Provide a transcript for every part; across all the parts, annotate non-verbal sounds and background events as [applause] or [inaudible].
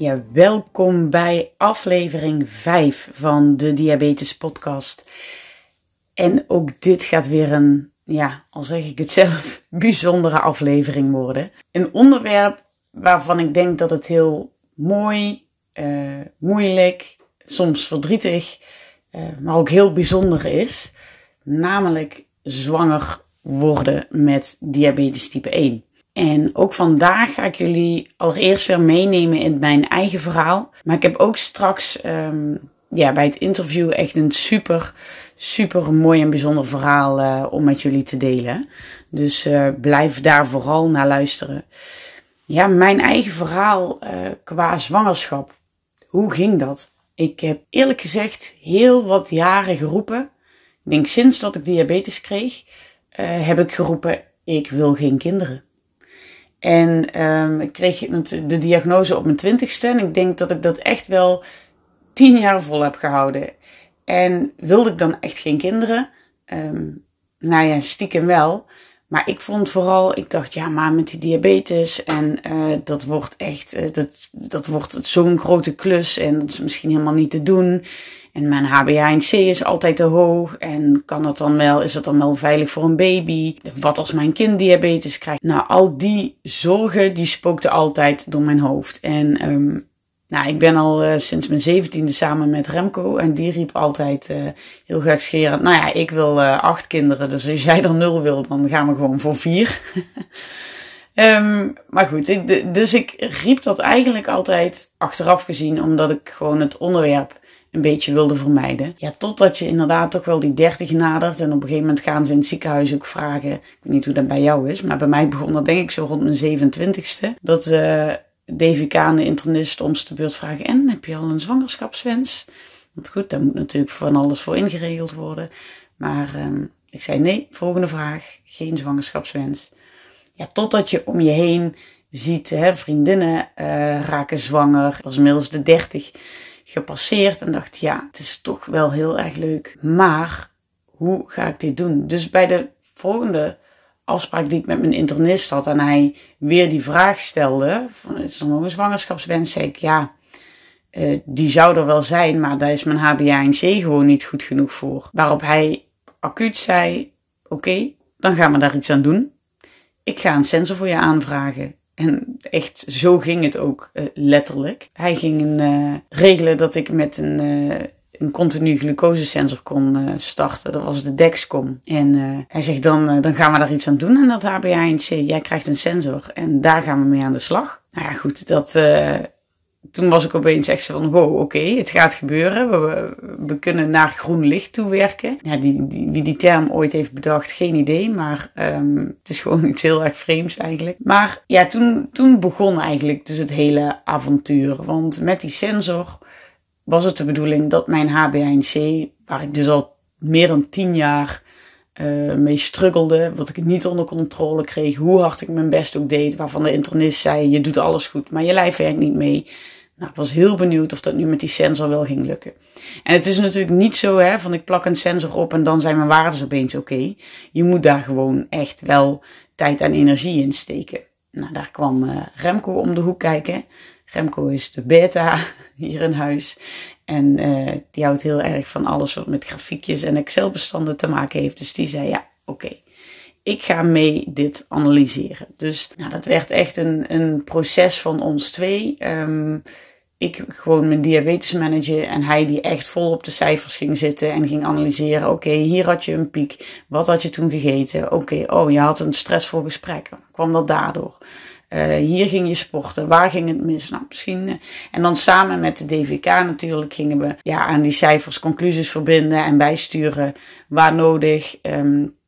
Ja, welkom bij aflevering 5 van de Diabetes Podcast. En ook dit gaat weer een, ja, al zeg ik het [laughs] zelf, bijzondere aflevering worden. Een onderwerp waarvan ik denk dat het heel mooi, uh, moeilijk, soms verdrietig, uh, maar ook heel bijzonder is. Namelijk zwanger worden met diabetes type 1. En ook vandaag ga ik jullie allereerst weer meenemen in mijn eigen verhaal. Maar ik heb ook straks um, ja, bij het interview echt een super, super mooi en bijzonder verhaal uh, om met jullie te delen. Dus uh, blijf daar vooral naar luisteren. Ja, mijn eigen verhaal uh, qua zwangerschap. Hoe ging dat? Ik heb eerlijk gezegd heel wat jaren geroepen. Ik denk sinds dat ik diabetes kreeg, heb ik geroepen: ik wil geen kinderen. En um, ik kreeg de diagnose op mijn twintigste. En ik denk dat ik dat echt wel tien jaar vol heb gehouden. En wilde ik dan echt geen kinderen? Um, nou ja, stiekem wel. Maar ik vond vooral, ik dacht, ja, maar met die diabetes en uh, dat wordt echt, uh, dat, dat wordt zo'n grote klus en dat is misschien helemaal niet te doen. En mijn HbA1c is altijd te hoog. En kan dat dan wel, is dat dan wel veilig voor een baby? Wat als mijn kind diabetes krijgt? Nou, al die zorgen, die spookten altijd door mijn hoofd. En um, nou, ik ben al uh, sinds mijn zeventiende samen met Remco. En die riep altijd uh, heel gekscherend. Nou ja, ik wil uh, acht kinderen. Dus als jij er nul wil, dan gaan we gewoon voor vier. um, [laughs] maar goed, ik, dus ik riep dat eigenlijk altijd achteraf gezien. Omdat ik gewoon het onderwerp een beetje wilde vermijden. Ja, totdat je inderdaad toch wel die 30 nadert. En op een gegeven moment gaan ze in het ziekenhuis ook vragen. Ik weet niet hoe dat bij jou is, maar bij mij begon dat denk ik zo rond mijn 27ste. Dat uh, DVK en de internist om de beurt vragen. En heb je al een zwangerschapswens? Want goed, daar moet natuurlijk van alles voor ingeregeld worden. Maar um, ik zei nee, volgende vraag. Geen zwangerschapswens. Ja, totdat je om je heen ziet, hè, vriendinnen uh, raken zwanger. Dat was inmiddels de 30 gepasseerd en dacht, ja, het is toch wel heel erg leuk. Maar hoe ga ik dit doen? Dus bij de volgende afspraak die ik met mijn internist had en hij weer die vraag stelde, van, is er nog een zwangerschapswens? Zei ik, ja, uh, die zou er wel zijn, maar daar is mijn HbA1c gewoon niet goed genoeg voor. Waarop hij acuut zei, oké, dan gaan we daar iets aan doen. Ik ga een sensor voor je aanvragen. En echt, zo ging het ook uh, letterlijk. Hij ging uh, regelen dat ik met een, uh, een continu glucosesensor kon starten. Dat was de Dexcom. En hij zegt, dan, dan gaan we daar iets aan doen aan dat HbA1c. Jij krijgt een sensor en daar gaan we mee aan de slag. Nou ja, goed, dat toen was ik opeens echt zo van, wow, oké, het gaat gebeuren. We, we, kunnen naar groen licht toe werken. Ja, die, die, wie die term ooit heeft bedacht, geen idee. Maar um, het is gewoon [laughs] iets heel erg vreemds eigenlijk. Maar ja, toen, toen begon eigenlijk dus het hele avontuur. Want met die sensor was het de bedoeling dat mijn HbA1c, waar ik dus al meer dan tien jaar uh, mee struggelde, wat ik niet onder controle kreeg, hoe hard ik mijn best ook deed, waarvan de internist zei, je doet alles goed, maar je lijf werkt niet mee. Nou, ik was heel benieuwd of dat nu met die sensor wel ging lukken. En het is natuurlijk niet zo, hè, van ik plak een sensor op en dan zijn mijn waarden opeens oké. Je moet daar gewoon echt wel tijd en energie in steken. Nou, daar kwam uh, Remco om de hoek kijken. Remco is de beta [laughs] hier in huis. En uh, die houdt heel erg van alles wat met grafiekjes en Excel-bestanden te maken heeft. Dus die zei: Ja, oké, ik ga mee dit analyseren. Dus nou, dat werd echt een, een proces van ons twee. Um, ik gewoon mijn diabetes manager en hij die echt vol op de cijfers ging zitten en ging analyseren. Oké, hier had je een piek. Wat had je toen gegeten? Oké, oh, je had een stressvol gesprek. Kwam dat daardoor? Uh, hier ging je sporten. Waar ging het mis? Nou, misschien. Uh, en dan samen met de DVK natuurlijk gingen we ja, aan die cijfers conclusies verbinden en bijsturen waar nodig. Um,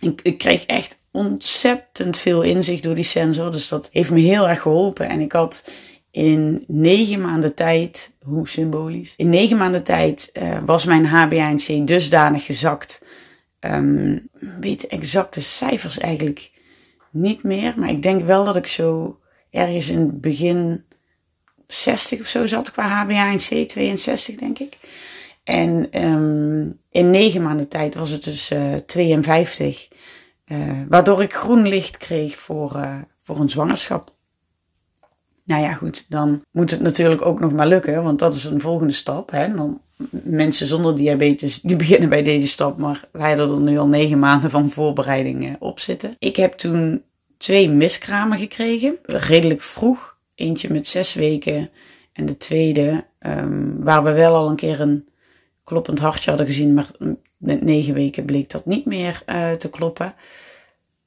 ik, ik kreeg echt ontzettend veel inzicht door die sensor. Dus dat heeft me heel erg geholpen. En ik had in negen maanden tijd, hoe symbolisch, in negen maanden tijd uh, was mijn HbA1c dusdanig gezakt. Um, weet exacte cijfers eigenlijk niet meer, maar ik denk wel dat ik zo ergens in het begin 60 of zo zat qua HbA1c, 62 denk ik. En um, in negen maanden tijd was het dus uh, 52. Uh, waardoor ik groen licht kreeg voor, uh, voor een zwangerschap. Nou ja, goed, dan moet het natuurlijk ook nog maar lukken, want dat is een volgende stap. Hè? Dan, mensen zonder diabetes, die [laughs] beginnen bij deze stap, maar wij hadden er nu al negen maanden van voorbereiding uh, op zitten. Ik heb toen twee miskramen gekregen, redelijk vroeg. Eentje met zes weken en de tweede, um, waar we wel al een keer een kloppend hartje hadden gezien, maar met negen weken bleek dat niet meer uh, te kloppen.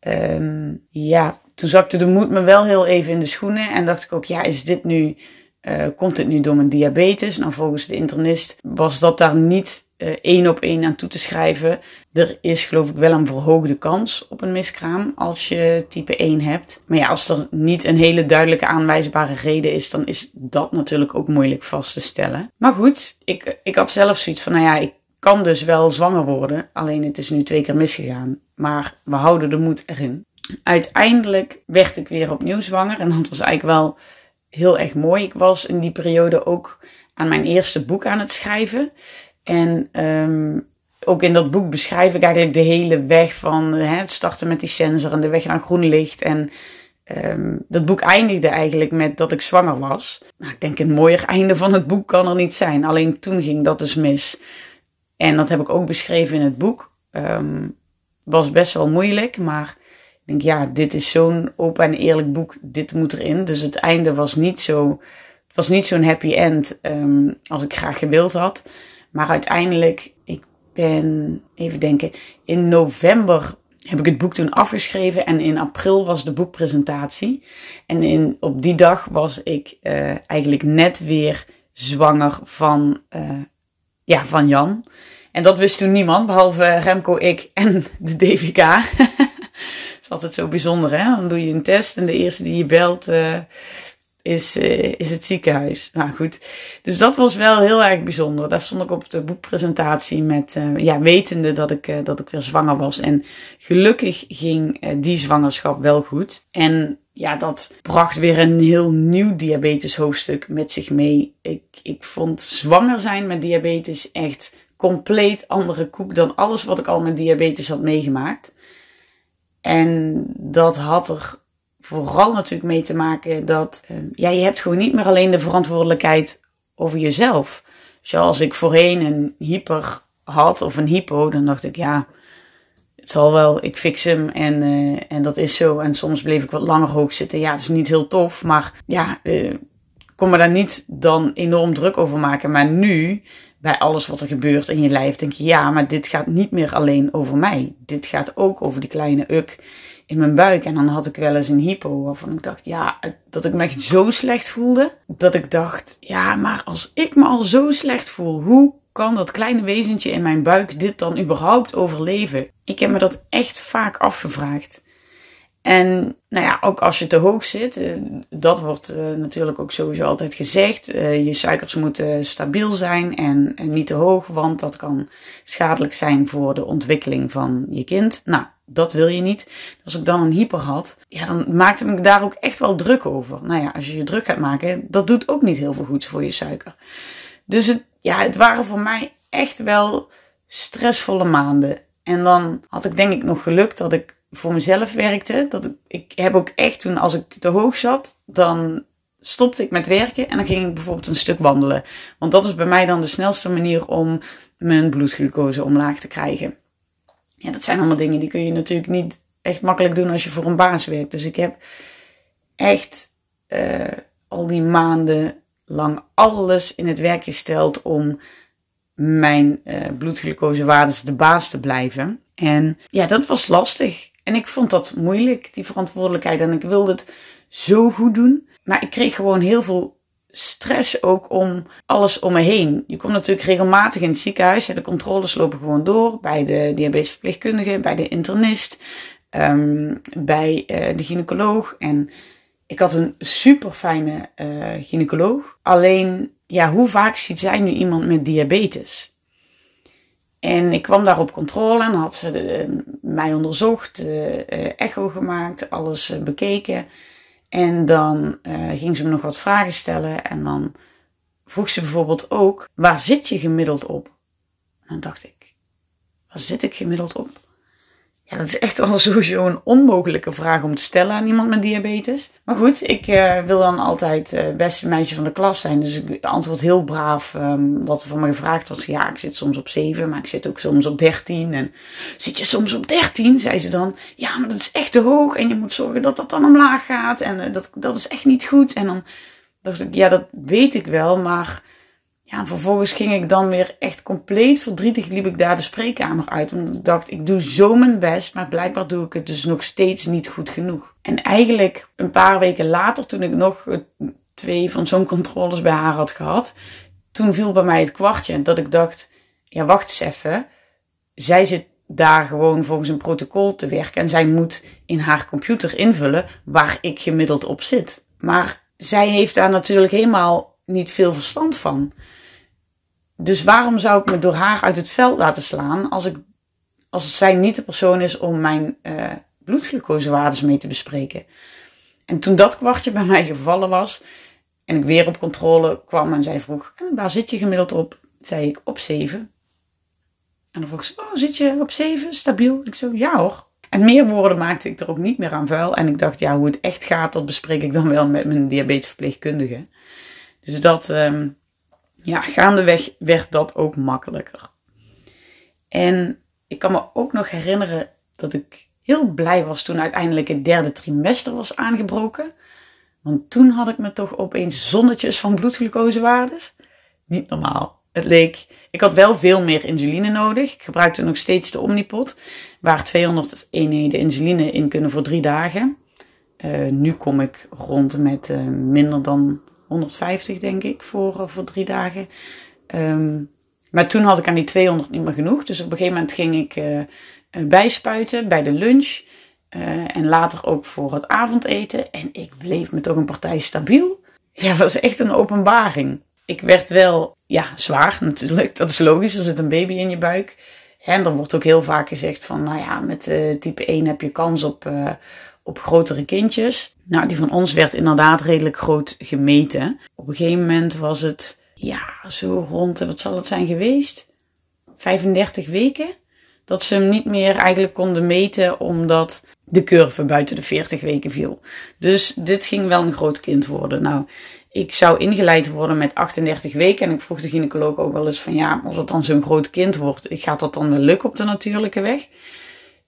Um, ja, toen zakte de moed me wel heel even in de schoenen en dacht ik ook, ja, is dit nu, uh, komt dit nu door mijn diabetes? Nou, volgens de internist was dat daar niet uh, één op één aan toe te schrijven. Er is geloof ik wel een verhoogde kans op een miskraam als je type 1 hebt. Maar ja, als er niet een hele duidelijke aanwijzbare reden is, dan is dat natuurlijk ook moeilijk vast te stellen. Maar goed, ik, ik had zelf zoiets van, nou ja, ik kan dus wel zwanger worden. Alleen het is nu twee keer misgegaan. Maar we houden de moed erin. Uiteindelijk werd ik weer opnieuw zwanger. En dat was eigenlijk wel heel erg mooi. Ik was in die periode ook aan mijn eerste boek aan het schrijven. En um, ook in dat boek beschrijf ik eigenlijk de hele weg van hè, het starten met die sensor en de weg naar groen licht. En um, dat boek eindigde eigenlijk met dat ik zwanger was. Nou, ik denk een mooier einde van het boek kan er niet zijn. Alleen toen ging dat dus mis. En dat heb ik ook beschreven in het boek. Um, was best wel moeilijk, maar denk ja, dit is zo'n open en eerlijk boek. Dit moet erin. Dus het einde was niet zo, het was niet zo'n happy end um, als ik graag gewild had. Maar uiteindelijk, ik ben, even denken, in november heb ik het boek toen afgeschreven en in april was de boekpresentatie. En in, op die dag was ik uh, eigenlijk net weer zwanger van, uh, ja, van Jan. En dat wist toen niemand, behalve Remco, ik en de DVK. [laughs] is altijd zo bijzonder, hè? Dan doe je een test en de eerste die je belt uh, is, uh, is het ziekenhuis. Nou goed, dus dat was wel heel erg bijzonder. Daar stond ik op de boekpresentatie met, uh, ja, wetende dat ik, dat ik weer zwanger was. En gelukkig ging die zwangerschap wel goed. En ja, dat bracht weer een heel nieuw diabetes hoofdstuk met zich mee. Ik, ik vond zwanger zijn met diabetes echt compleet andere koek dan alles wat ik al met diabetes had meegemaakt. En dat had er vooral natuurlijk mee te maken dat uh, ja, je hebt gewoon niet meer alleen de verantwoordelijkheid over jezelf. Zoals ik voorheen een hyper had of een hypo, dan dacht ik ja, het zal wel, ik fix hem en, uh, en dat is zo. En soms bleef ik wat langer hoog zitten. Ja, het is niet heel tof, maar ja, uh, kon me daar niet dan enorm druk over maken. Maar nu bij alles wat er gebeurt in je lijf denk je, ja, maar dit gaat niet meer alleen over mij. Dit gaat ook over die kleine uk in mijn buik. En dan had ik wel eens een hypo waarvan ik dacht, ja, dat ik me echt zo slecht voelde. Dat ik dacht, ja, maar als ik me al zo slecht voel, hoe kan dat kleine wezentje in mijn buik dit dan überhaupt overleven? Ik heb me dat echt vaak afgevraagd. En nou ja, ook als je te hoog zit, uh, dat wordt uh, natuurlijk ook sowieso altijd gezegd. Uh, je suikers moeten stabiel zijn en, niet te hoog, want dat kan schadelijk zijn voor de ontwikkeling van je kind. Nou, dat wil je niet. Als ik dan een hyper had, ja, dan maakte ik daar ook echt wel druk over. Nou ja, als je je druk gaat maken, dat doet ook niet heel veel goeds voor je suiker. Dus het, ja, het waren voor mij echt wel stressvolle maanden. En dan had ik denk ik nog gelukt dat ik voor mezelf werkte. Dat ik, ik heb ook echt toen, als ik te hoog zat, dan stopte ik met werken en dan ging ik bijvoorbeeld een stuk wandelen. Want dat is bij mij dan de snelste manier om mijn bloedglucose omlaag te krijgen. Ja, dat zijn allemaal dingen die kun je natuurlijk niet echt makkelijk doen als je voor een baas werkt. Dus ik heb echt uh, al die maanden lang alles in het werk gesteld om mijn uh, bloedglucosewaardes de baas te blijven. En ja, dat was lastig. En ik vond dat moeilijk, die verantwoordelijkheid. En ik wilde het zo goed doen. Maar ik kreeg gewoon heel veel stress ook om alles om me heen. Je komt natuurlijk regelmatig in het ziekenhuis. De controles lopen gewoon door. Bij de diabetesverpleegkundige, bij de internist, um, bij uh, de gynaecoloog. En ik had een super fijne uh, gynaecoloog. Alleen, ja, hoe vaak ziet zij nu iemand met diabetes? En ik kwam daar op controle en had ze uh, mij onderzocht, uh, echo gemaakt, alles bekeken. En dan ging ze me nog wat vragen stellen. En dan vroeg ze bijvoorbeeld ook: waar zit je gemiddeld op? En dan dacht ik: waar zit ik gemiddeld op? Ja, dat is echt al sowieso een onmogelijke vraag om te stellen aan iemand met diabetes. Maar goed, ik uh, wil dan altijd uh, beste meisje van de klas zijn. Dus ik antwoord heel braaf um, wat er van me gevraagd wordt. Ja, ik zit soms op 7, maar ik zit ook soms op 13. En zit je soms op 13? Zei ze dan. Ja, maar dat is echt te hoog. En je moet zorgen dat dat dan omlaag gaat. En uh, dat, dat is echt niet goed. En dan dacht ik, ja, dat weet ik wel. Maar ja, en vervolgens ging ik dan weer echt compleet verdrietig liep ik daar de spreekkamer uit. Omdat ik dacht, ik doe zo mijn best, maar blijkbaar doe ik het dus nog steeds niet goed genoeg. En eigenlijk een paar weken later, toen ik nog twee van zo'n controles bij haar had gehad, toen viel bij mij het kwartje dat ik dacht, ja wacht eens even, zij zit daar gewoon volgens een protocol te werken en zij moet in haar computer invullen waar ik gemiddeld op zit. Maar zij heeft daar natuurlijk helemaal niet veel verstand van. Dus waarom zou ik me door haar uit het veld laten slaan als, ik, als zij niet de persoon is om mijn uh, bloedglucosewaardes mee te bespreken? En toen dat kwartje bij mij gevallen was en ik weer op controle kwam en zij vroeg, eh, waar zit je gemiddeld op? Zei ik op 7. En dan vroeg ze, oh zit je op 7, stabiel? Ik zo, ja hoor. En meer woorden maakte ik er ook niet meer aan vuil. En ik dacht, ja, hoe het echt gaat, dat bespreek ik dan wel met mijn diabetesverpleegkundige. Dus dat, um, ja, gaandeweg werd dat ook makkelijker. En ik kan me ook nog herinneren dat ik heel blij was toen uiteindelijk het derde trimester was aangebroken. Want toen had ik me toch opeens zonnetjes van bloedglucosewaardes. Niet normaal. Het leek, ik had wel veel meer insuline nodig. Ik gebruikte nog steeds de Omnipot, waar 200 eenheden insuline in kunnen voor drie dagen. Uh, nu kom ik rond met uh, minder dan 150 denk ik voor, eh, voor drie dagen. Um, maar toen had ik aan die 200 niet meer genoeg. Dus op een gegeven moment ging ik uh, bijspuiten bij de lunch. En later ook voor het avondeten. En ik bleef me toch een partij stabiel. Ja, was echt een openbaring. Ik werd wel, ja, zwaar natuurlijk. Dat is logisch, er zit een baby in je buik. En er wordt ook heel vaak gezegd van, nou ja, met type 1 heb je kans op, op grotere kindjes. Nou, die van ons werd inderdaad redelijk groot gemeten. Op een gegeven moment was het, ja, zo rond, wat zal het zijn geweest? 35 weken. Dat ze hem niet meer eigenlijk konden meten, omdat de curve buiten de 40 weken viel. Dus dit ging wel een groot kind worden. Nou, ik zou ingeleid worden met 38 weken. En ik vroeg de gynaecoloog ook wel eens van ja, als het dan zo'n groot kind wordt, gaat dat dan wel lukken op de natuurlijke weg?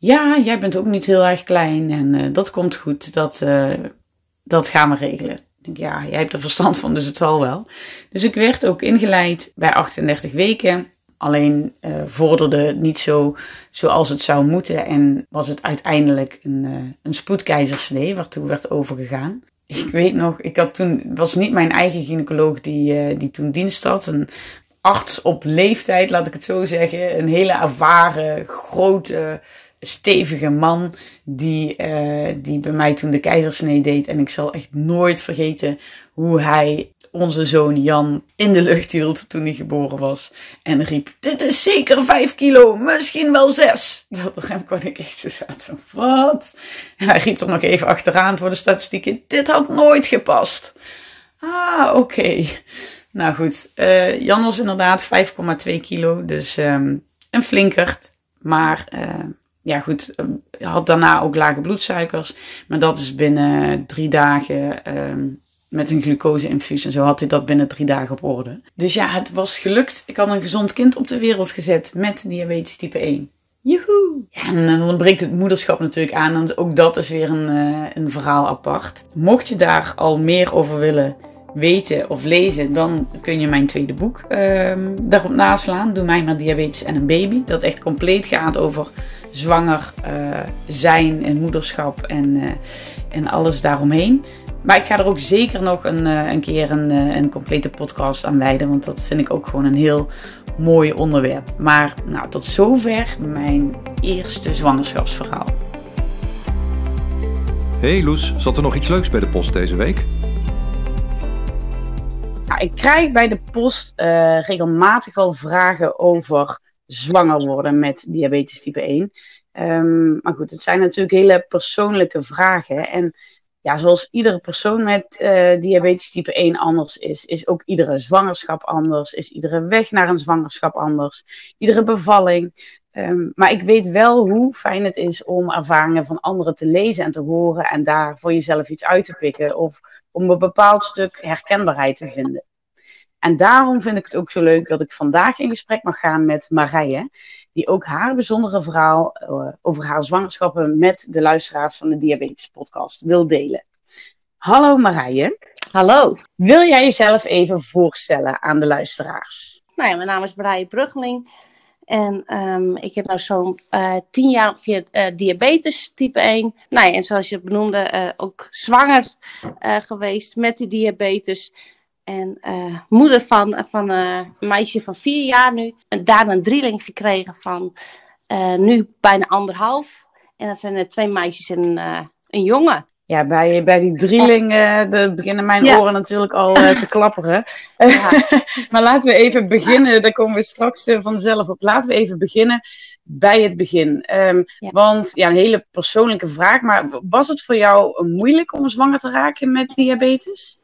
Ja, jij bent ook niet heel erg klein en uh, dat komt goed. Dat, uh, dat gaan we regelen. Denk, ja, jij hebt er verstand van, dus het zal wel. Dus ik werd ook ingeleid bij 38 weken. Alleen uh, vorderde niet zo zoals het zou moeten. En was het uiteindelijk een, een spoedkeizersnee waartoe werd overgegaan. Ik weet nog, ik had toen, het was niet mijn eigen gynaecoloog die, die toen dienst had. Een arts op leeftijd, laat ik het zo zeggen. Een hele ervaren, grote stevige man die, uh, die bij mij toen de keizersnee deed. En ik zal echt nooit vergeten hoe hij onze zoon Jan in de lucht hield toen hij geboren was. En riep, dit is zeker vijf kilo, misschien wel zes. Dat hem kon ik echt zo zaten. Wat? En hij riep er nog even achteraan voor de statistieken, dit had nooit gepast. Ah, oké. Nou goed, uh, Jan was inderdaad 5,2 kilo, dus um, een flinkert. Maar uh, ja, goed, uh, had daarna ook lage bloedsuikers. Maar dat is binnen drie dagen uh, met een glucose-infuus en zo had hij dat binnen drie dagen op orde. Dus ja, het was gelukt. Ik had een gezond kind op de wereld gezet met diabetes type 1. Joehoe! En dan breekt het moederschap natuurlijk aan. En ook dat is weer een, uh, een verhaal apart. Mocht je daar al meer over willen weten of lezen, dan kun je mijn tweede boek uh, daarop naslaan. Doe mij maar diabetes en een baby. Dat echt compleet gaat over zwanger uh, zijn en moederschap en, uh, en alles daaromheen. Maar ik ga er ook zeker nog een, uh, een keer een, een complete podcast aan wijden. Want dat vind ik ook gewoon een heel mooi onderwerp. Maar nou, tot zover mijn eerste zwangerschapsverhaal. Hey Loes, zat er nog iets leuks bij de post deze week? Nou, ik krijg bij de post uh, regelmatig wel vragen over zwanger worden met diabetes type 1. Um, ehm, maar goed, het zijn natuurlijk hele persoonlijke vragen. En ja, zoals iedere persoon met uh, diabetes type 1 anders is, is ook iedere zwangerschap anders, is iedere weg naar een zwangerschap anders, iedere bevalling. Um, maar ik weet wel hoe fijn het is om ervaringen van anderen te lezen en te horen en daar voor jezelf iets uit te pikken of om een bepaald stuk herkenbaarheid te vinden. En daarom vind ik het ook zo leuk dat ik vandaag in gesprek mag gaan met Marije, die ook haar bijzondere verhaal uh, over haar zwangerschappen met de luisteraars van de Diabetes Podcast wil delen. Hallo Marije. Hallo. Wil jij jezelf even voorstellen aan de luisteraars? Nou ja, mijn naam is Marije Bruggeling. En um, ik heb nou zo'n uh, tien jaar ongeveer uh, diabetes type 1. Nou ja, en zoals je het benoemde, uh, ook zwanger geweest met die diabetes. En uh, moeder van, van uh, een meisje van vier jaar nu. En daarna een drieling gekregen van uh, nu bijna anderhalf. En dat zijn twee meisjes en een jongen. Ja, bij, bij die drieling de beginnen mijn ja. oren natuurlijk al te klapperen. Ja. [laughs] maar laten we even beginnen, daar komen we straks vanzelf op. Laten we even beginnen bij het begin. Um, ja. Want ja, een hele persoonlijke vraag, maar was het voor jou moeilijk om zwanger te raken met diabetes?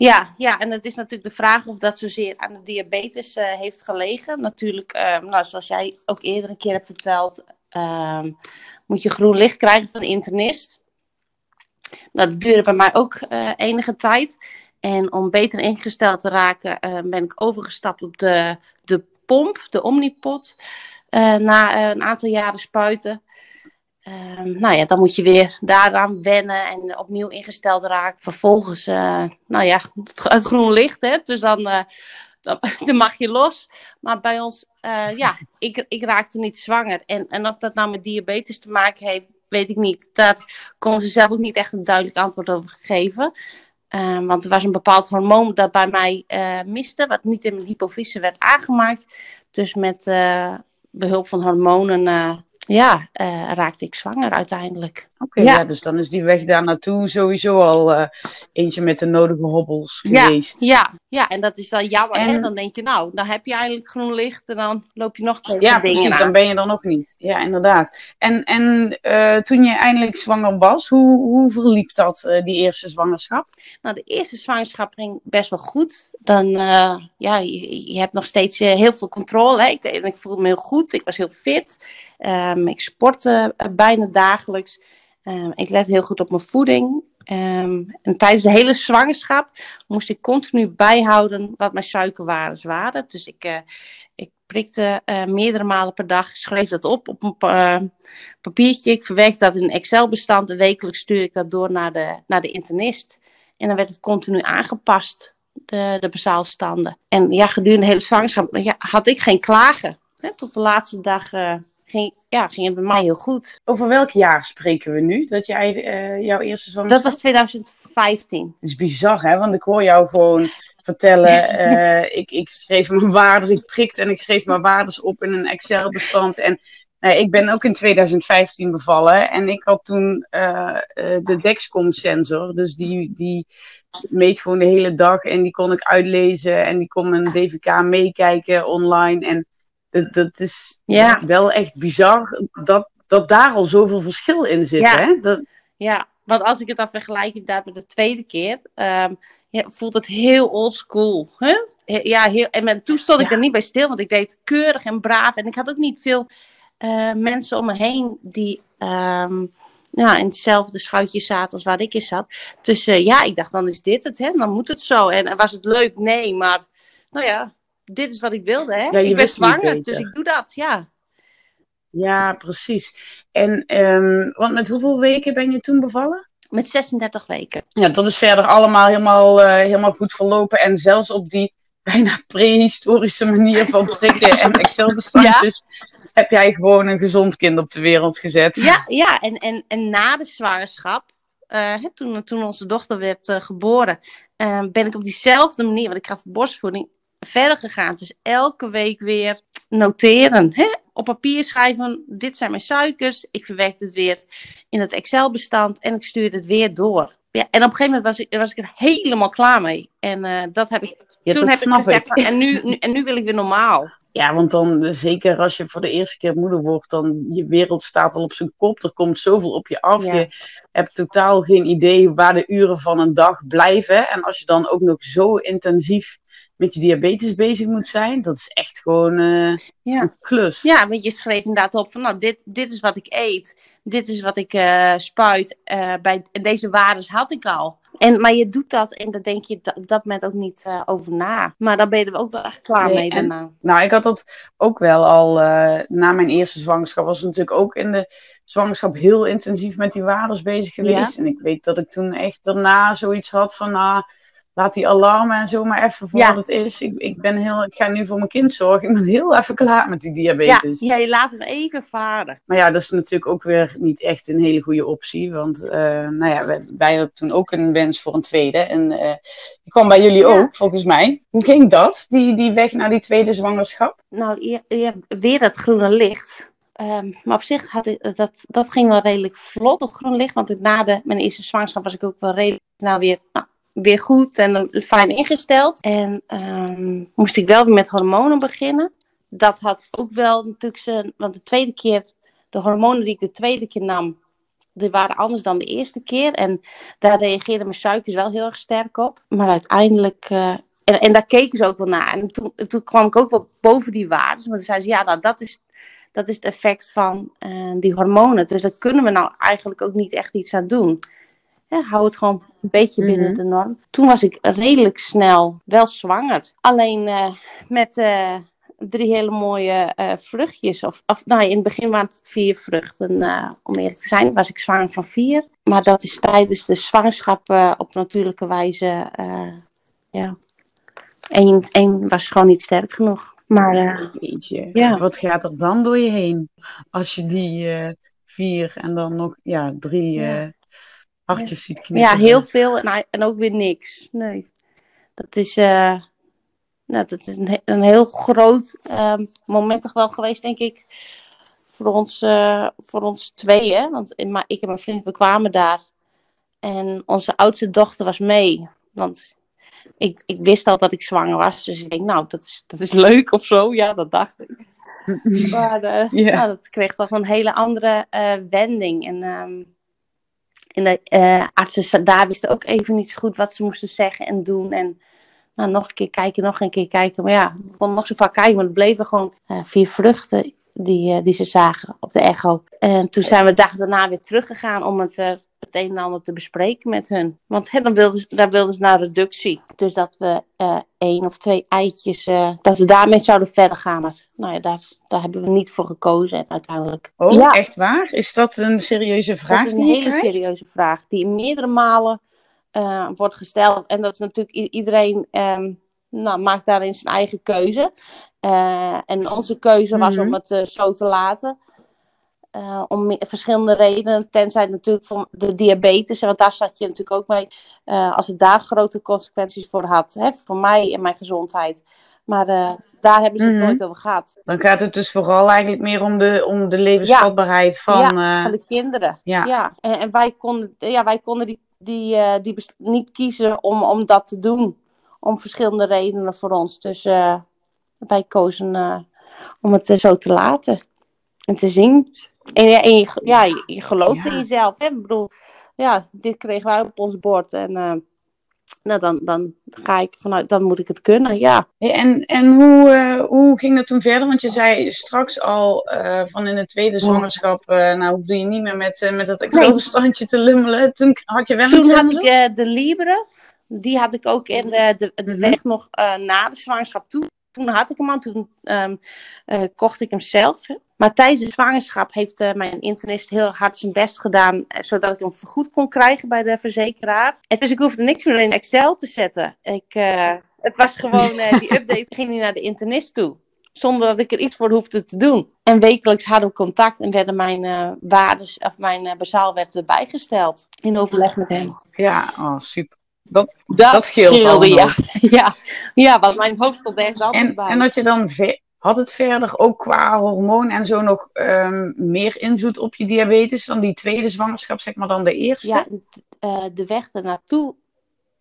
Ja, ja, en het is natuurlijk de vraag of dat zozeer aan de diabetes uh, heeft gelegen. Natuurlijk, uh, nou, zoals jij ook eerder een keer hebt verteld, uh, moet je groen licht krijgen van de internist. Dat duurde bij mij ook uh, enige tijd. En om beter ingesteld te raken, ben ik overgestapt op de, de pomp, de Omnipot. na een aantal jaren spuiten. Uh, nou ja, dan moet je weer daaraan wennen en opnieuw ingesteld raken. Vervolgens, uh, nou ja, het groen licht, hè. Dus dan, uh, [laughs] dan, mag je los. Maar bij ons, uh, ja, ik, ik raakte niet zwanger. En, en of dat nou met diabetes te maken heeft, weet ik niet. Daar kon ze zelf ook niet echt een duidelijk antwoord over geven. Ehm, want er was een bepaald hormoon dat bij mij miste, wat niet in mijn hypofyse werd aangemaakt. Dus met behulp van hormonen ja, uh, raakte ik zwanger uiteindelijk. Oké, okay, ja. ja. dus dan is die weg daar naartoe sowieso al uh, eentje met de nodige hobbels geweest. Ja, ja, ja. en dat is dan jammer. En... Dan denk je, nou, dan heb je eigenlijk groen licht en dan loop je nog tegen ja, dingen precies, aan. dan ben je er nog niet. Ja, inderdaad. En, en uh, toen je eindelijk zwanger was, hoe, hoe verliep dat, die eerste zwangerschap? Nou, de eerste zwangerschap ging best wel goed. Dan, ja, je, je, hebt nog steeds heel veel controle. Hè? Ik, ik voelde me heel goed, ik was heel fit. Um, ik sportte bijna dagelijks. Um, ik let heel goed op mijn voeding. Um, en tijdens de hele zwangerschap moest ik continu bijhouden wat mijn suikerwaarden waren. Dus ik, uh, ik prikte uh, meerdere malen per dag, schreef dat op op een papiertje. Ik verwerkte dat in een Excel-bestand. Wekelijks stuurde ik dat door naar de, naar de internist. En dan werd het continu aangepast, de, de bazaalstanden. En ja, gedurende de hele zwangerschap ja, had ik geen klagen. Hè, tot de laatste dag ging, ja, ging het bij mij heel goed. Over welk jaar spreken we nu? Dat jij uh, jouw eerste zwangerschap... Dat was 2015. Dat is bizar, hè? Want ik hoor jou gewoon vertellen. Uh, [laughs] ik, ik schreef mijn waarden, ik prikte en ik schreef mijn waarden op in een Excel-bestand. En nou, ik ben ook in 2015 bevallen en ik had toen uh, de Dexcom-sensor. Dus die, die meet gewoon de hele dag en die kon ik uitlezen en die kon mijn DVK meekijken online. En dat, dat is ja. wel echt bizar dat, dat daar al zoveel verschil in zit. Ja. Hè? Dat... ja, want als ik het dan vergelijk inderdaad met de tweede keer, um, ja, voelt het heel oldschool. Hè? Ja, heel, en toen stond ik er niet bij stil, want ik deed keurig en braaf. En ik had ook niet veel uh, mensen om me heen die um, ja, in hetzelfde schuitje zaten als waar ik in zat. Dus uh, ja, ik dacht, dan is dit het, hè? dan moet het zo. En, en was het leuk? Nee, maar nou ja, dit is wat ik wilde, hè? Ja, ik ben zwanger, dus ik doe dat, ja. Ja, precies. En, um, want met hoeveel weken ben je toen bevallen? Met 36 weken. Ja, dat is verder allemaal helemaal, uh, helemaal goed verlopen. En zelfs op die bijna prehistorische manier van [laughs] prikken en Excel-bestandjes, ja? heb jij gewoon een gezond kind op de wereld gezet. Ja, ja. En, en, en na de zwangerschap, uh, toen, toen onze dochter werd uh, geboren, uh, ben ik op diezelfde manier, want ik gaf borstvoeding, verder gegaan. Dus elke week weer noteren. Hè? op papier schrijven, dit zijn mijn suikers. Ik verwerk het weer in het Excel-bestand en ik stuur het weer door. Ja, en op een gegeven moment was ik, was ik er helemaal klaar mee. En uh, dat heb ik, ja, toen heb snap ik gezegd, ik. en, nu, nu, en nu wil ik weer normaal. Ja, want dan zeker als je voor de eerste keer moeder wordt, dan je wereld staat al op zijn kop. Er komt zoveel op je af. Ja. Je hebt totaal geen idee waar de uren van een dag blijven. En als je dan ook nog zo intensief met je diabetes bezig moet zijn, dat is echt gewoon eh, Ja. een klus. Ja, want je schreef inderdaad op van, nou, dit, dit is wat ik eet. Dit is wat ik eh, spuit. eh, bij, en deze waardes had ik al. En, maar je doet dat en daar denk je op dat moment ook niet over na. Maar dan ben je er ook wel echt klaar Nee, mee en- daarna. Nou, ik had dat ook wel al na mijn eerste zwangerschap. Was natuurlijk ook in de zwangerschap heel intensief met die waardes bezig geweest. En ik weet dat ik toen echt daarna zoiets had van, nou, laat die alarmen en zo maar even voor Ja. wat het is. Ik, ik, ben heel, ik ga nu voor mijn kind zorgen. [laughs] Ik ben heel even klaar met die Ja, diabetes. ja, je laat hem even varen. Maar ja, dat is natuurlijk ook weer niet echt een hele goede optie. Want eh, nou ja, wij, wij hadden toen ook een wens voor een tweede. En eh die kwam bij jullie Ja. ook, volgens mij. Hoe ging dat, die, die weg naar die tweede zwangerschap? Nou, je, hebt weer dat groene licht. Ehm, maar op zich had ik, dat, dat ging wel redelijk vlot, dat groene licht. Want na de, mijn eerste zwangerschap was ik ook wel redelijk snel weer, nou, weer goed en fijn ingesteld. En ehm, moest ik wel weer met hormonen beginnen. Dat had ook wel natuurlijk zijn... Want de tweede keer, de hormonen die ik de tweede keer nam, die waren anders dan de eerste keer. En daar reageerden mijn suikers wel heel erg sterk op. Maar uiteindelijk... en, en daar keken ze ook wel naar. En toen, toen kwam ik ook wel boven die waarden. Maar toen zeiden ze, ja, nou, dat is, dat is het effect van eh, die hormonen. Dus daar kunnen we nou eigenlijk ook niet echt iets aan doen. Ja, hou het gewoon een beetje binnen Mhm. de norm. Toen was ik redelijk snel wel zwanger. Alleen eh, met eh, drie hele mooie eh, vruchtjes. Of, of nou, in het begin waren het vier vruchten. om eerlijk te zijn was ik zwanger van vier. Maar dat is tijdens de zwangerschap op natuurlijke wijze... ja, Eén, één was gewoon niet sterk genoeg. Maar Jeetje, Ja. wat gaat er dan door je heen? Als je die vier en dan nog ja, drie Ja. Hartjes ziet ja, heel veel en, en ook weer niks. Nee. Dat is, eh, nou, dat is een, een heel groot ehm, moment toch wel geweest, denk ik. Voor ons, eh, voor ons tweeën. Want in- maar ik en mijn vriend, we kwamen daar. En onze oudste dochter was mee. Want ik, ik wist al dat ik zwanger was. Dus ik denk, nou, dat is, dat is leuk of zo. Ja, dat dacht ik. [laughs] Maar eh, Ja. nou, dat kreeg toch een hele andere wending. En, ehm, en de eh, artsen daar wisten ook even niet goed wat ze moesten zeggen en doen. En nou, nog een keer kijken, nog een keer kijken. Maar ja, ik kon nog zo vaak kijken, maar het bleven gewoon eh, vier vruchten die, eh, die ze zagen op de echo. En toen zijn we de dag daarna weer teruggegaan om het, het een en ander te bespreken met hun. Want hè, dan wilden ze, daar wilden ze naar reductie. Dus dat we eh één of twee eitjes, eh, dat we daarmee zouden verder gaan. Maar nou ja, daar, daar hebben we niet voor gekozen en uiteindelijk. Oh, Ja. echt waar? Is dat een serieuze vraag Dat is een die hele krijgt? serieuze vraag, die meerdere malen eh, wordt gesteld. En dat is natuurlijk iedereen ehm, nou, maakt daarin zijn eigen keuze. En onze keuze was Mhm. om het eh, zo te laten. Eh, om verschillende redenen. Tenzij natuurlijk voor de diabetes, want daar zat je natuurlijk ook mee. eh, als het daar grote consequenties voor had, hè, voor mij en mijn gezondheid. Maar eh, daar hebben ze het Mhm. nooit over gehad. Dan gaat het dus vooral eigenlijk meer om de, om de levensvatbaarheid van... van de kinderen. ja. Ja. En, en wij konden, ja, wij konden die, die, die niet kiezen om, om dat te doen. Om verschillende redenen voor ons. Dus wij kozen om het zo te laten. En te zien. En, je, ja, je, je gelooft Ja. in jezelf. Hè? Ik bedoel, ja, dit kregen wij op ons bord. En eh, nou, dan, dan ga ik vanuit, dan moet ik het kunnen. Ja. En, en hoe, eh, hoe ging dat toen verder? Want je zei straks al eh, van in de tweede zwangerschap, nou hoefde je niet meer met, met dat Excel-bestandje te lummelen. Toen had je wel Toen had ik de Libre. Die had ik ook in de, de, de Mhm. weg nog na de zwangerschap toe. Toen had ik hem al. Toen ehm, eh, kocht ik hem zelf. Maar tijdens de zwangerschap heeft eh, mijn internist heel hard zijn best gedaan. eh, zodat ik hem vergoed kon krijgen bij de verzekeraar. En dus ik hoefde niks meer in Excel te zetten. Ik, eh, het was gewoon, die update ging niet naar de internist toe. Zonder dat ik er iets voor hoefde te doen. En wekelijks hadden we contact en werden mijn waardes, of mijn bazaal werd erbij gesteld. In overleg met hem. Ja, oh, super. Dat, dat, scheelde, ja. [laughs] ja. Ja, want mijn hoofd stond ergens anders En, bij. en dat je dan ve- Had het verder ook qua hormoon en zo nog um, meer invloed op je diabetes dan die tweede zwangerschap, zeg maar, dan de eerste? Ja, uh, de weg ernaartoe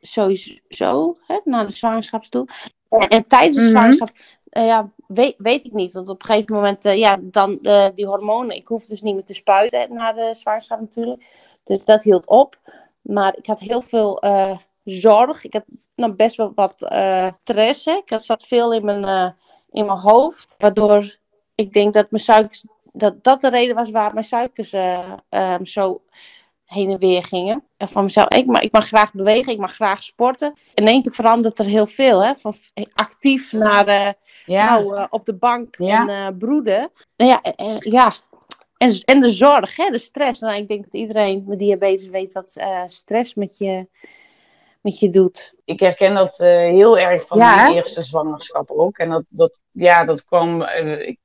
sowieso, hè, naar de zwangerschap toe. En, en tijdens de mm -hmm. zwangerschap, uh, ja, weet, weet ik niet. Want op een gegeven moment, uh, ja, dan uh, die hormonen. Ik hoef dus niet meer te spuiten na de zwangerschap natuurlijk. Dus dat hield op. Maar ik had heel veel zorg. Ik had nou, best wel wat stress. Ik had zat veel in mijn, in mijn hoofd. Waardoor ik denk dat mijn suikers, dat dat de reden was waar mijn suikers um, zo heen en weer gingen. En van mezelf, ik mag, ik mag graag bewegen, ik mag graag sporten. In één keer verandert er heel veel, hè? van actief naar uh, ja. nou, uh, op de bank ja. en broeden. Nou ja, ja. En, en de zorg, hè? de stress. Nou, ik denk dat iedereen met diabetes weet wat stress met je, met je doet. Ik herken dat heel erg van ja, mijn eerste zwangerschap ook. En dat, dat, ja, dat kwam. ik,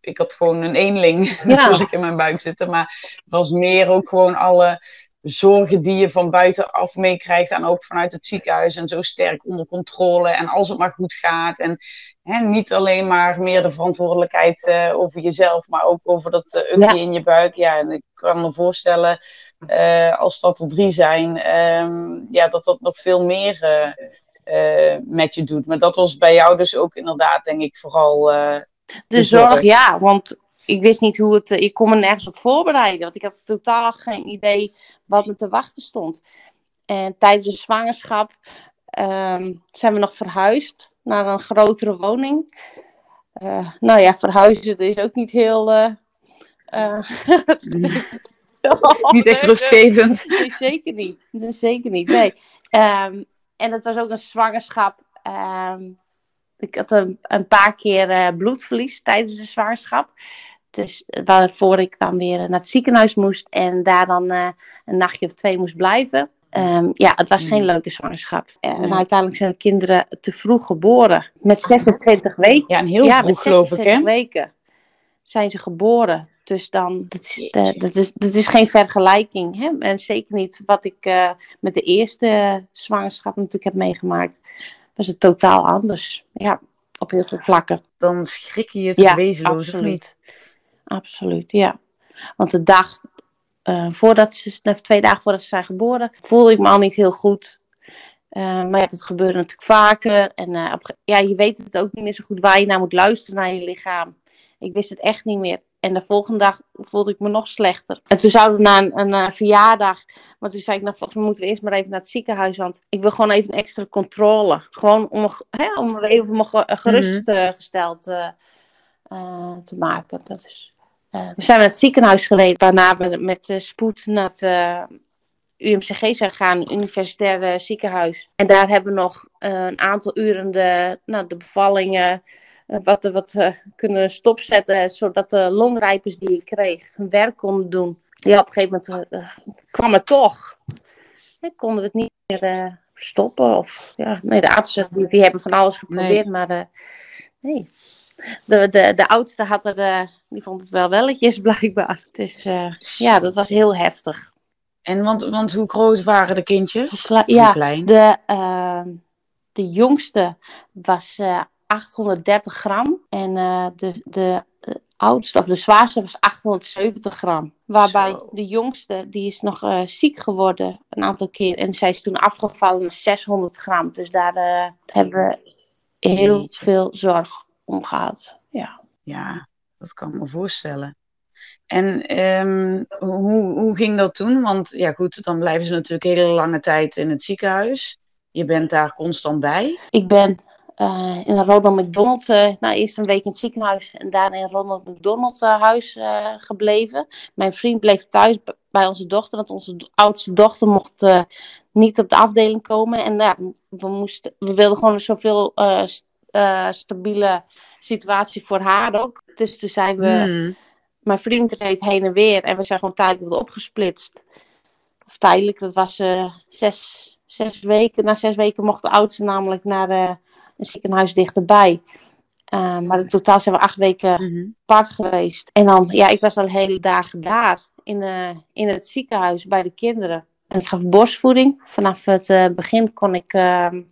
ik had gewoon een eenling [laughs] ja. natuurlijk in mijn buik zitten. Maar het was meer ook gewoon alle zorgen die je van buitenaf meekrijgt. En ook vanuit het ziekenhuis. En zo sterk onder controle. En als het maar goed gaat. En hè, niet alleen maar meer de verantwoordelijkheid uh, over jezelf. Maar ook over dat uh, ja. in je buik. Ja, en ik kan me voorstellen. Uh, als dat er drie zijn. Um, ja, dat dat nog veel meer met je doet. Maar dat was bij jou dus ook inderdaad denk ik vooral de zorg, ja, want ik wist niet hoe het. Ik kon me nergens op voorbereiden, want ik had totaal geen idee wat me te wachten stond. En tijdens de zwangerschap um, zijn we nog verhuisd naar een grotere woning. Uh, nou ja, verhuizen is ook niet heel. Uh, uh, [laughs] niet echt rustgevend. [laughs] Nee, zeker niet. Zeker niet. Nee. Um, en het was ook een zwangerschap. Um, ik had een, een paar keer bloedverlies tijdens de zwangerschap. Dus waarvoor ik dan weer naar het ziekenhuis moest en daar dan uh, een nachtje of twee moest blijven. Um, ja, het was geen leuke zwangerschap. En uiteindelijk zijn de kinderen te vroeg geboren. Met 26 weken. Ja, heel ja, vroeg geloof ik hè? weken zijn ze geboren. Dus dan, dat is, dat is, dat is geen vergelijking. Hè? En zeker niet wat ik uh, met de eerste zwangerschap natuurlijk heb meegemaakt was het totaal anders. Ja, op heel veel vlakken. Dan schrik je je te ja, wezenloos, absoluut. of niet? Absoluut, ja. Want de dag uh, voordat ze, twee dagen voordat ze zijn geboren, voelde ik me al niet heel goed. Uh, maar ja, dat gebeurde natuurlijk vaker. En uh, op, ja, je weet het ook niet meer zo goed waar je naar moet luisteren naar je lichaam. Ik wist het echt niet meer. En de volgende dag voelde ik me nog slechter. En toen zouden we naar een, een, een verjaardag. Maar toen zei ik, nou volgens mij moeten we eerst maar even naar het ziekenhuis. Want ik wil gewoon even een extra controle. Gewoon om, hè, om even me gerustgesteld mm -hmm. uh, te maken. Dat is, we zijn naar het ziekenhuis gereden. Waarna we met de spoed naar het uh, UMCG zijn gegaan. Universitair ziekenhuis. En daar hebben we nog een aantal uren de, nou, de bevallingen eh, wat, wat kunnen stopzetten, zodat de longrijpers die ik kreeg hun werk konden doen. Ja, op een gegeven moment kwam het toch. Ik konden het niet meer stoppen. Of, ja, nee, de artsen die, die hebben van alles geprobeerd, nee. maar nee. De, de, de oudste had er, die vond het wel welletjes [laughs] blijkbaar. Dus ja, dat was heel heftig. En want, want hoe groot waren de kindjes? Kle ja, klein? De, de jongste was 830 gram. En uh, de, de, de, oudste of de zwaarste was 870 gram. Waarbij Zo. de jongste, die is nog uh, ziek geworden een aantal keer. En zij is toen afgevallen naar 600 gram. Dus daar uh, hebben we heel veel zorg om gehad. Ja. ja, dat kan ik me voorstellen. En um, hoe, hoe ging dat toen? Want ja, goed, dan blijven ze natuurlijk hele lange tijd in het ziekenhuis. Je bent daar constant bij. Ik ben uh, in Ronald McDonald, uh, nou eerst een week in het ziekenhuis en daarna in Ronald McDonald uh, huis gebleven. Mijn vriend bleef thuis bij onze dochter, want onze oudste dochter mocht niet op de afdeling komen. En ja, we, moesten, we wilden gewoon zoveel st stabiele situatie voor haar ook. Dus toen zijn we, hmm. mijn vriend reed heen en weer en we zijn gewoon tijdelijk opgesplitst. Of tijdelijk, dat was zes, zes weken. Na zes weken mocht de oudste namelijk naar de een ziekenhuis dichterbij. Uh, maar in totaal zijn we acht weken mm -hmm. apart geweest. En dan, ja, ik was al hele dagen daar in, uh, in het ziekenhuis bij de kinderen. En ik gaf borstvoeding. Vanaf het uh, begin kon ik ehm,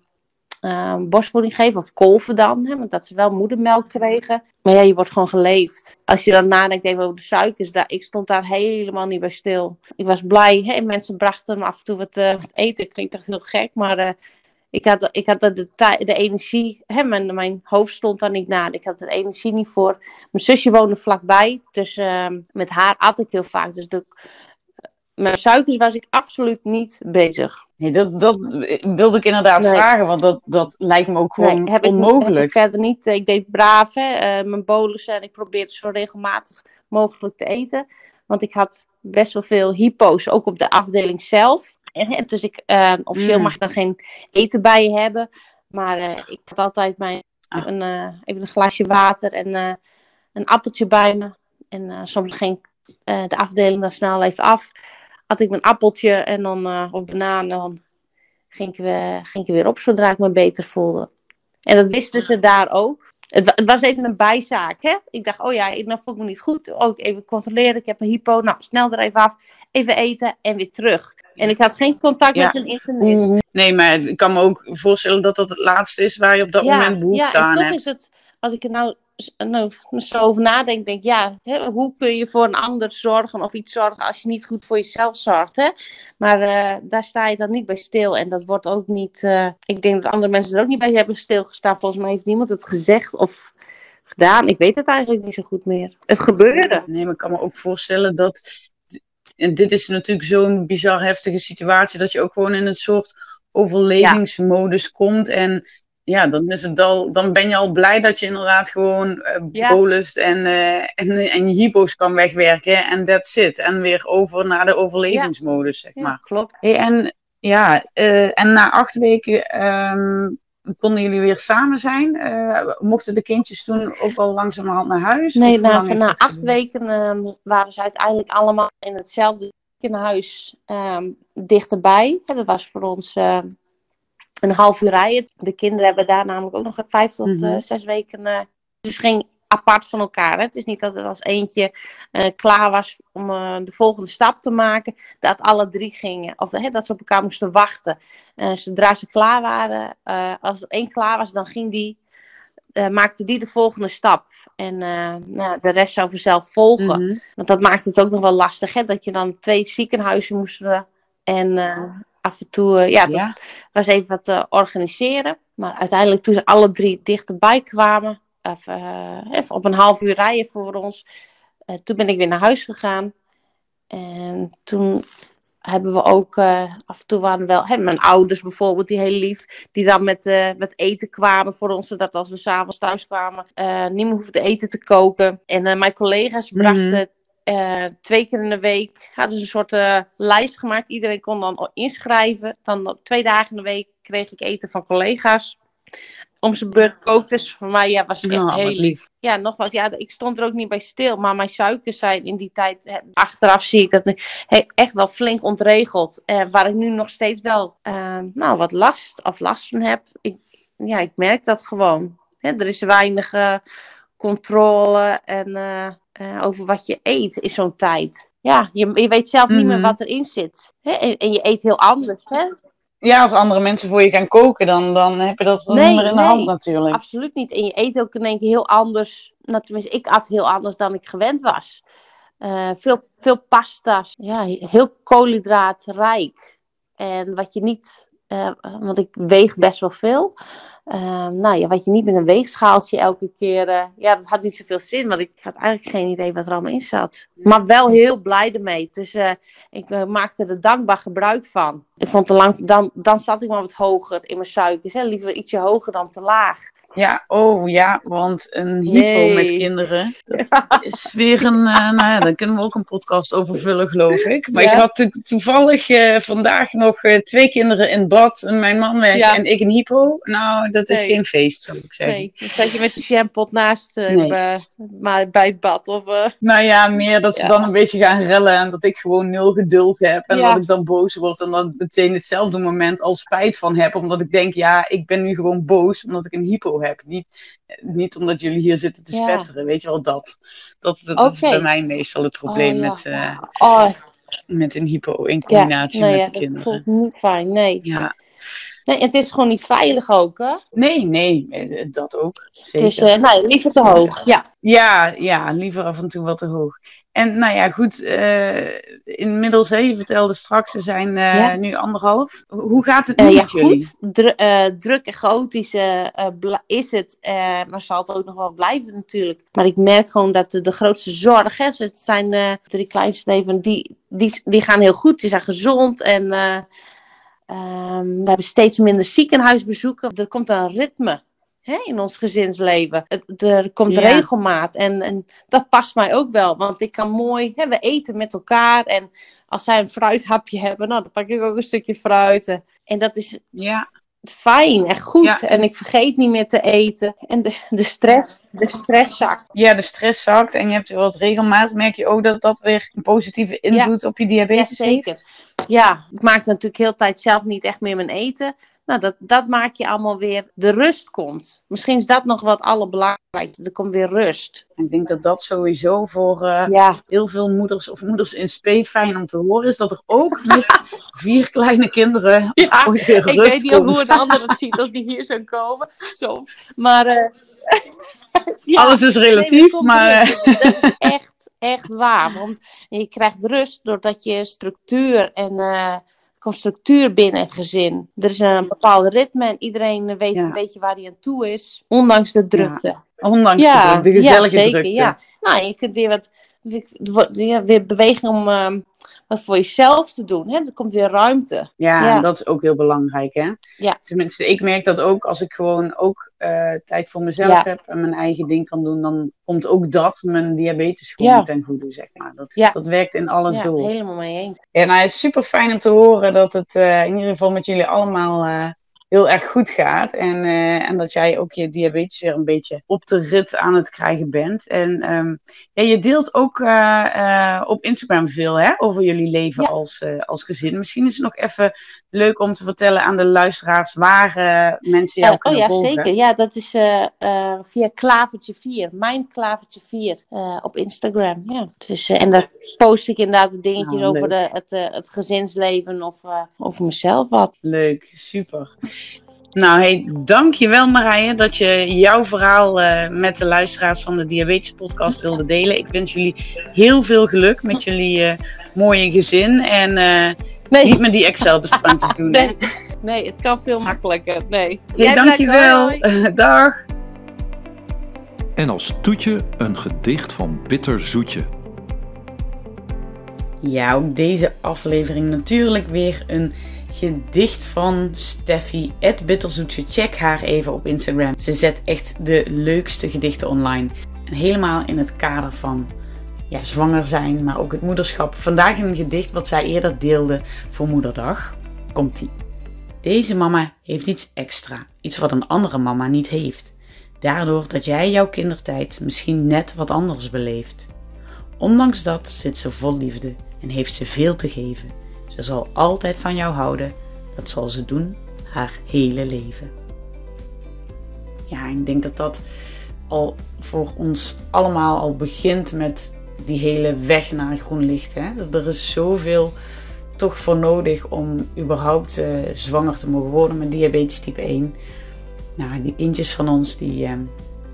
uh, borstvoeding geven, of kolven dan, hè, want dat ze wel moedermelk kregen. Maar ja, je wordt gewoon geleefd. Als je dan nadenkt even over de suikers, daar, ik stond daar helemaal niet bij stil. Ik was blij, hè, mensen brachten me af en toe wat, uh, wat eten, klinkt echt heel gek, maar uh, ik had, ik had de, de energie, hè, mijn, mijn hoofd stond daar niet na. Ik had er energie niet voor. Mijn zusje woonde vlakbij, dus uh, met haar at ik heel vaak. Dus de, met suikers was ik absoluut niet bezig. Nee, dat, dat wilde ik inderdaad nee. vragen, want dat, dat lijkt me ook gewoon nee, heb onmogelijk. Ik, heb ik verder niet. Ik deed braaf, hè, uh, mijn bolussen en ik probeerde zo regelmatig mogelijk te eten. Want ik had best wel veel hypo's, ook op de afdeling zelf. En, dus ik, uh, officieel mm. mag ik dan geen eten bij je hebben. Maar uh, ik had altijd mijn, ah. een, even een glaasje water en een appeltje bij me. En soms ging de afdeling dan snel even af. Had ik mijn appeltje en dan, of banaan. Dan ging ik, weer, ging ik weer op zodra ik me beter voelde. En dat wisten ze daar ook. Het, het, was even een bijzaak, hè? Ik dacht, oh ja, nou voel ik me niet goed. Ook even controleren, ik heb een hypo. Nou, snel er even af. Even eten en weer terug. En ik had geen contact met een internist. Nee, maar ik kan me ook voorstellen dat dat het laatste is waar je op dat ja, moment behoefte ja, aan toch hebt. Is het, als ik er nou, nou zo over nadenk, denk ik, ja, hè, hoe kun je voor een ander zorgen of iets zorgen als je niet goed voor jezelf zorgt? Hè? Maar uh, daar sta je dan niet bij stil. En dat wordt ook niet, uh, ik denk dat andere mensen er ook niet bij hebben stilgestaan. Volgens mij heeft niemand het gezegd of gedaan. Ik weet het eigenlijk niet zo goed meer. Het gebeurde. Nee, maar ik kan me ook voorstellen dat en dit is natuurlijk zo'n bizar heftige situatie dat je ook gewoon in een soort overlevingsmodus ja. komt. En ja, dan, is het al, dan ben je al blij dat je inderdaad gewoon uh, ja. bolust en, uh, en, en je hypo's kan wegwerken en that's it. En weer over naar de overlevingsmodus, zeg maar. klopt. Hey, en ja, uh, en na acht weken um, konden jullie weer samen zijn? Mochten de kindjes toen ook al langzamerhand naar huis? Nee, na, na acht weken uh, waren ze uiteindelijk allemaal in hetzelfde ziekenhuis um, dichterbij. Dat was voor ons een half uur rijden. De kinderen hebben daar namelijk ook nog vijf tot mm -hmm. zes weken. dus ging apart van elkaar. Hè? Het is niet dat het als eentje uh, klaar was om uh, de volgende stap te maken, dat alle drie gingen. Of hè, dat ze op elkaar moesten wachten. Uh, zodra ze klaar waren, als er één klaar was, dan ging die, maakte die de volgende stap. En nou, de rest zou vanzelf volgen. Mm -hmm. Want dat maakt het ook nog wel lastig, hè? dat je dan twee ziekenhuizen moest en af en toe, ja, ja. was even wat te organiseren. Maar uiteindelijk toen ze alle drie dichterbij kwamen, uh, even op een half uur rijden voor ons. Uh, toen ben ik weer naar huis gegaan. En toen hebben we ook, uh, af en toe waren wel, hè, mijn ouders bijvoorbeeld, die heel lief, die dan met, met eten kwamen voor ons, zodat als we s'avonds thuis kwamen, niet meer hoefden eten te koken. En mijn collega's brachten mm twee keer in de week, hadden ze een soort lijst gemaakt. Iedereen kon dan inschrijven. Dan twee dagen in de week kreeg ik eten van collega's om zijn beurt kookt. Dus voor mij ja, was echt heel lief. Ja, nogmaals, ja, ik stond er ook niet bij stil. Maar mijn suikers zijn in die tijd, achteraf zie ik dat echt wel flink ontregeld. Eh, waar ik nu nog steeds wel nou, wat last of last van heb. Ik, ja, ik merk dat gewoon. Er is weinig controle en, uh, over wat je eet in zo'n tijd. Ja, je, je weet zelf mm niet meer wat erin zit. Hè? En, en, je eet heel anders. Hè? ja, als andere mensen voor je gaan koken, dan, dan heb je dat nee, niet meer in de nee, hand natuurlijk. Absoluut niet. En je eet ook in één keer heel anders. Nou, tenminste, ik at heel anders dan ik gewend was. Uh, veel, veel pasta's. Ja, heel koolhydraatrijk. En wat je niet, uh, want ik weeg best wel veel. Uh, nou ja, wat je niet met een weegschaaltje elke keer. Uh, ja, dat had niet zoveel zin, want ik had eigenlijk geen idee wat er allemaal in zat. Maar wel heel blij ermee. Dus uh, ik maakte er dankbaar gebruik van. Ik vond te lang, dan, dan zat ik maar wat hoger in mijn suikers. Hè? Liever ietsje hoger dan te laag. Ja, oh ja, want een hypo nee. met kinderen, dat [laughs] ja. is weer een, uh, nou ja, daar kunnen we ook een podcast over vullen, geloof ik. Maar ja. ik had to toevallig uh, vandaag nog uh, twee kinderen in bad, mijn man weg en ik een hypo. Nou, dat is geen feest, zou ik zeggen. Nee, dan zat je met de shampoo naast nee. maar bij het bad. Of, Nou ja, meer dat ze dan een beetje gaan rellen en dat ik gewoon nul geduld heb. En dat ik dan boos word en dat meteen hetzelfde moment al spijt van heb, omdat ik denk, ja, ik ben nu gewoon boos omdat ik een hypo heb heb. Niet, niet omdat jullie hier zitten te spetteren, weet je wel dat. Dat, dat, dat okay. is bij mij meestal het probleem oh, met, uh, oh. met een hypo in combinatie ja, met de kinderen. Dat voelt niet fijn, nee. Ja. Nee, het is gewoon niet veilig ook, hè? Nee, nee, eh, dat ook. Zeker. Dus uh, nou, liever te hoog, ja. Ja, ja, liever af en toe wat te hoog. En nou ja, goed, uh, inmiddels, hè, je vertelde straks, ze zijn uh, ja. nu anderhalf. Hoe gaat het nu ja, met jullie? Goed. Dru druk en chaotisch is het, maar zal het ook nog wel blijven natuurlijk. Maar ik merk gewoon dat de, de grootste zorg, hè, het zijn de drie kleinste leven, die, die, die gaan heel goed, die zijn gezond en um, we hebben steeds minder ziekenhuisbezoeken. Er komt een ritme hè, in ons gezinsleven. Het, er komt Ja. regelmaat en, en dat past mij ook wel. Want ik kan mooi, hè, we eten met elkaar en als zij een fruithapje hebben, nou, dan pak ik ook een stukje fruit. En- dat is Ja, fijn en goed. Ja. En ik vergeet niet meer te eten. En de, de stress, de stress zakt. ja, de stress zakt en je hebt wat regelmaat. Merk je ook dat dat weer een positieve invloed op je Ja, diabetes heeft? Ja, ik maak natuurlijk heel de tijd zelf niet echt meer mijn eten. Nou, dat, dat maak je allemaal weer. De rust komt. Misschien is dat nog wat allerbelangrijkste. Er komt weer rust. Ik denk dat dat sowieso voor eh, Ja, heel veel moeders of moeders in spe fijn om te horen is. Dat er ook met vier kleine kinderen Ja, ooit weer ik rust weet niet hoe komt. een ander het ziet als die hier zou komen. Zo. Maar eh, ja, Alles is relatief, maar... eh. Dat is [laughs] echt, echt waar. Want je krijgt rust doordat je structuur en komt structuur binnen het gezin. Er is een bepaald ritme en iedereen weet Ja. een beetje waar hij aan toe is. Ondanks de drukte. Ondanks Ja, de, druk, de gezellige ja, zeker, drukte. Ja. Nou, je kunt weer wat weer, weer- om ehm, wat voor jezelf te doen. Hè? Er komt weer ruimte. Ja, Ja. en dat is ook heel belangrijk, hè? Ja. Tenminste, ik merk dat ook als ik gewoon ook eh, tijd voor mezelf Ja. heb en mijn eigen ding kan doen, dan komt ook dat mijn diabetes Ja. gewoon ten goede, zeg maar. Dat, Ja. dat werkt in alles Ja, door. helemaal mee eens. Ja, nou, het is super fijn om te horen dat het eh, in ieder geval met jullie allemaal eh, heel erg goed gaat. En, eh, en dat jij ook je diabetes weer een beetje op de rit aan het krijgen bent. En ehm, ja, je deelt ook eh, eh, op Instagram veel hè, over jullie leven Ja. als, als gezin. Misschien is het nog even leuk om te vertellen aan de luisteraars waar eh, mensen jou oh kunnen ja, volgen. zeker. Ja, dat is eh, eh, via Klavertje 4. Mijn Klavertje 4 eh, op Instagram. Ja. Dus, en daar post ik inderdaad dingetjes Nou, over de, het, het gezinsleven of over mezelf wat. Leuk, super. Nou, hey, dankjewel Marije dat je jouw verhaal met de luisteraars van de Diabetes Podcast wilde delen. Ik wens jullie heel veel geluk met jullie eh, mooie gezin en eh, Nee, niet met die Excel-bestandjes [laughs] doen. hè. nee, nee, het kan veel makkelijker. Nee. Hey, dankjewel. Hoi. [laughs] Dag. En als toetje een gedicht van Bitter Zoetje. Ja, ook deze aflevering natuurlijk weer een gedicht van Steffi, het Bitterzoetje. Check haar even op Instagram. Ze zet echt de leukste gedichten online. En helemaal in het kader van ja, zwanger zijn, maar ook het moederschap. Vandaag een gedicht wat zij eerder deelde voor Moederdag. Komt-ie. Deze mama heeft iets extra. Iets wat een andere mama niet heeft. Daardoor dat jij jouw kindertijd misschien net wat anders beleeft. Ondanks dat zit ze vol liefde en heeft ze veel te geven. Ze zal altijd van jou houden. Dat zal ze doen haar hele leven. Ja, ik denk dat dat al voor ons allemaal al begint met die hele weg naar groen licht. Hè? Dat Er is zoveel toch voor nodig om überhaupt eh, zwanger te mogen worden met diabetes type 1. Nou, die kindjes van ons, die, eh,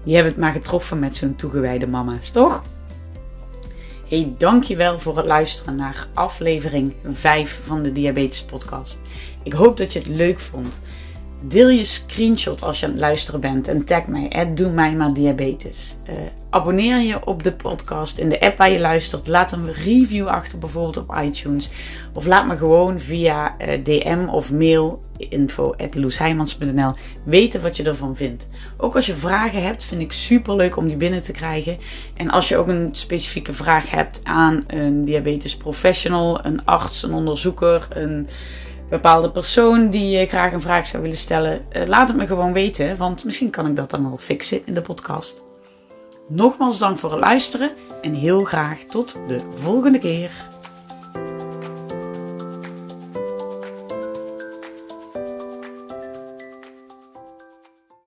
die hebben het maar getroffen met zo'n toegewijde mama's, toch? Hey, dankjewel voor het luisteren naar aflevering 5 van de Diabetes Podcast. Ik hoop dat je het leuk vond. Deel je screenshot als je aan het luisteren bent en tag mij, doe mij maar diabetes. Eh, abonneer je op de podcast in de app waar je luistert. Laat een review achter, bijvoorbeeld op iTunes. Of laat me gewoon via eh, DM of mail info.loesheimans.nl weten wat je ervan vindt. Ook als je vragen hebt, vind ik super leuk om die binnen te krijgen. En als je ook een specifieke vraag hebt aan een diabetes professional, een arts, een onderzoeker, een bepaalde persoon die je graag een vraag zou willen stellen, eh, laat het me gewoon weten, want misschien kan ik dat dan wel fixen in de podcast. Nogmaals dank voor het luisteren en heel graag tot de volgende keer.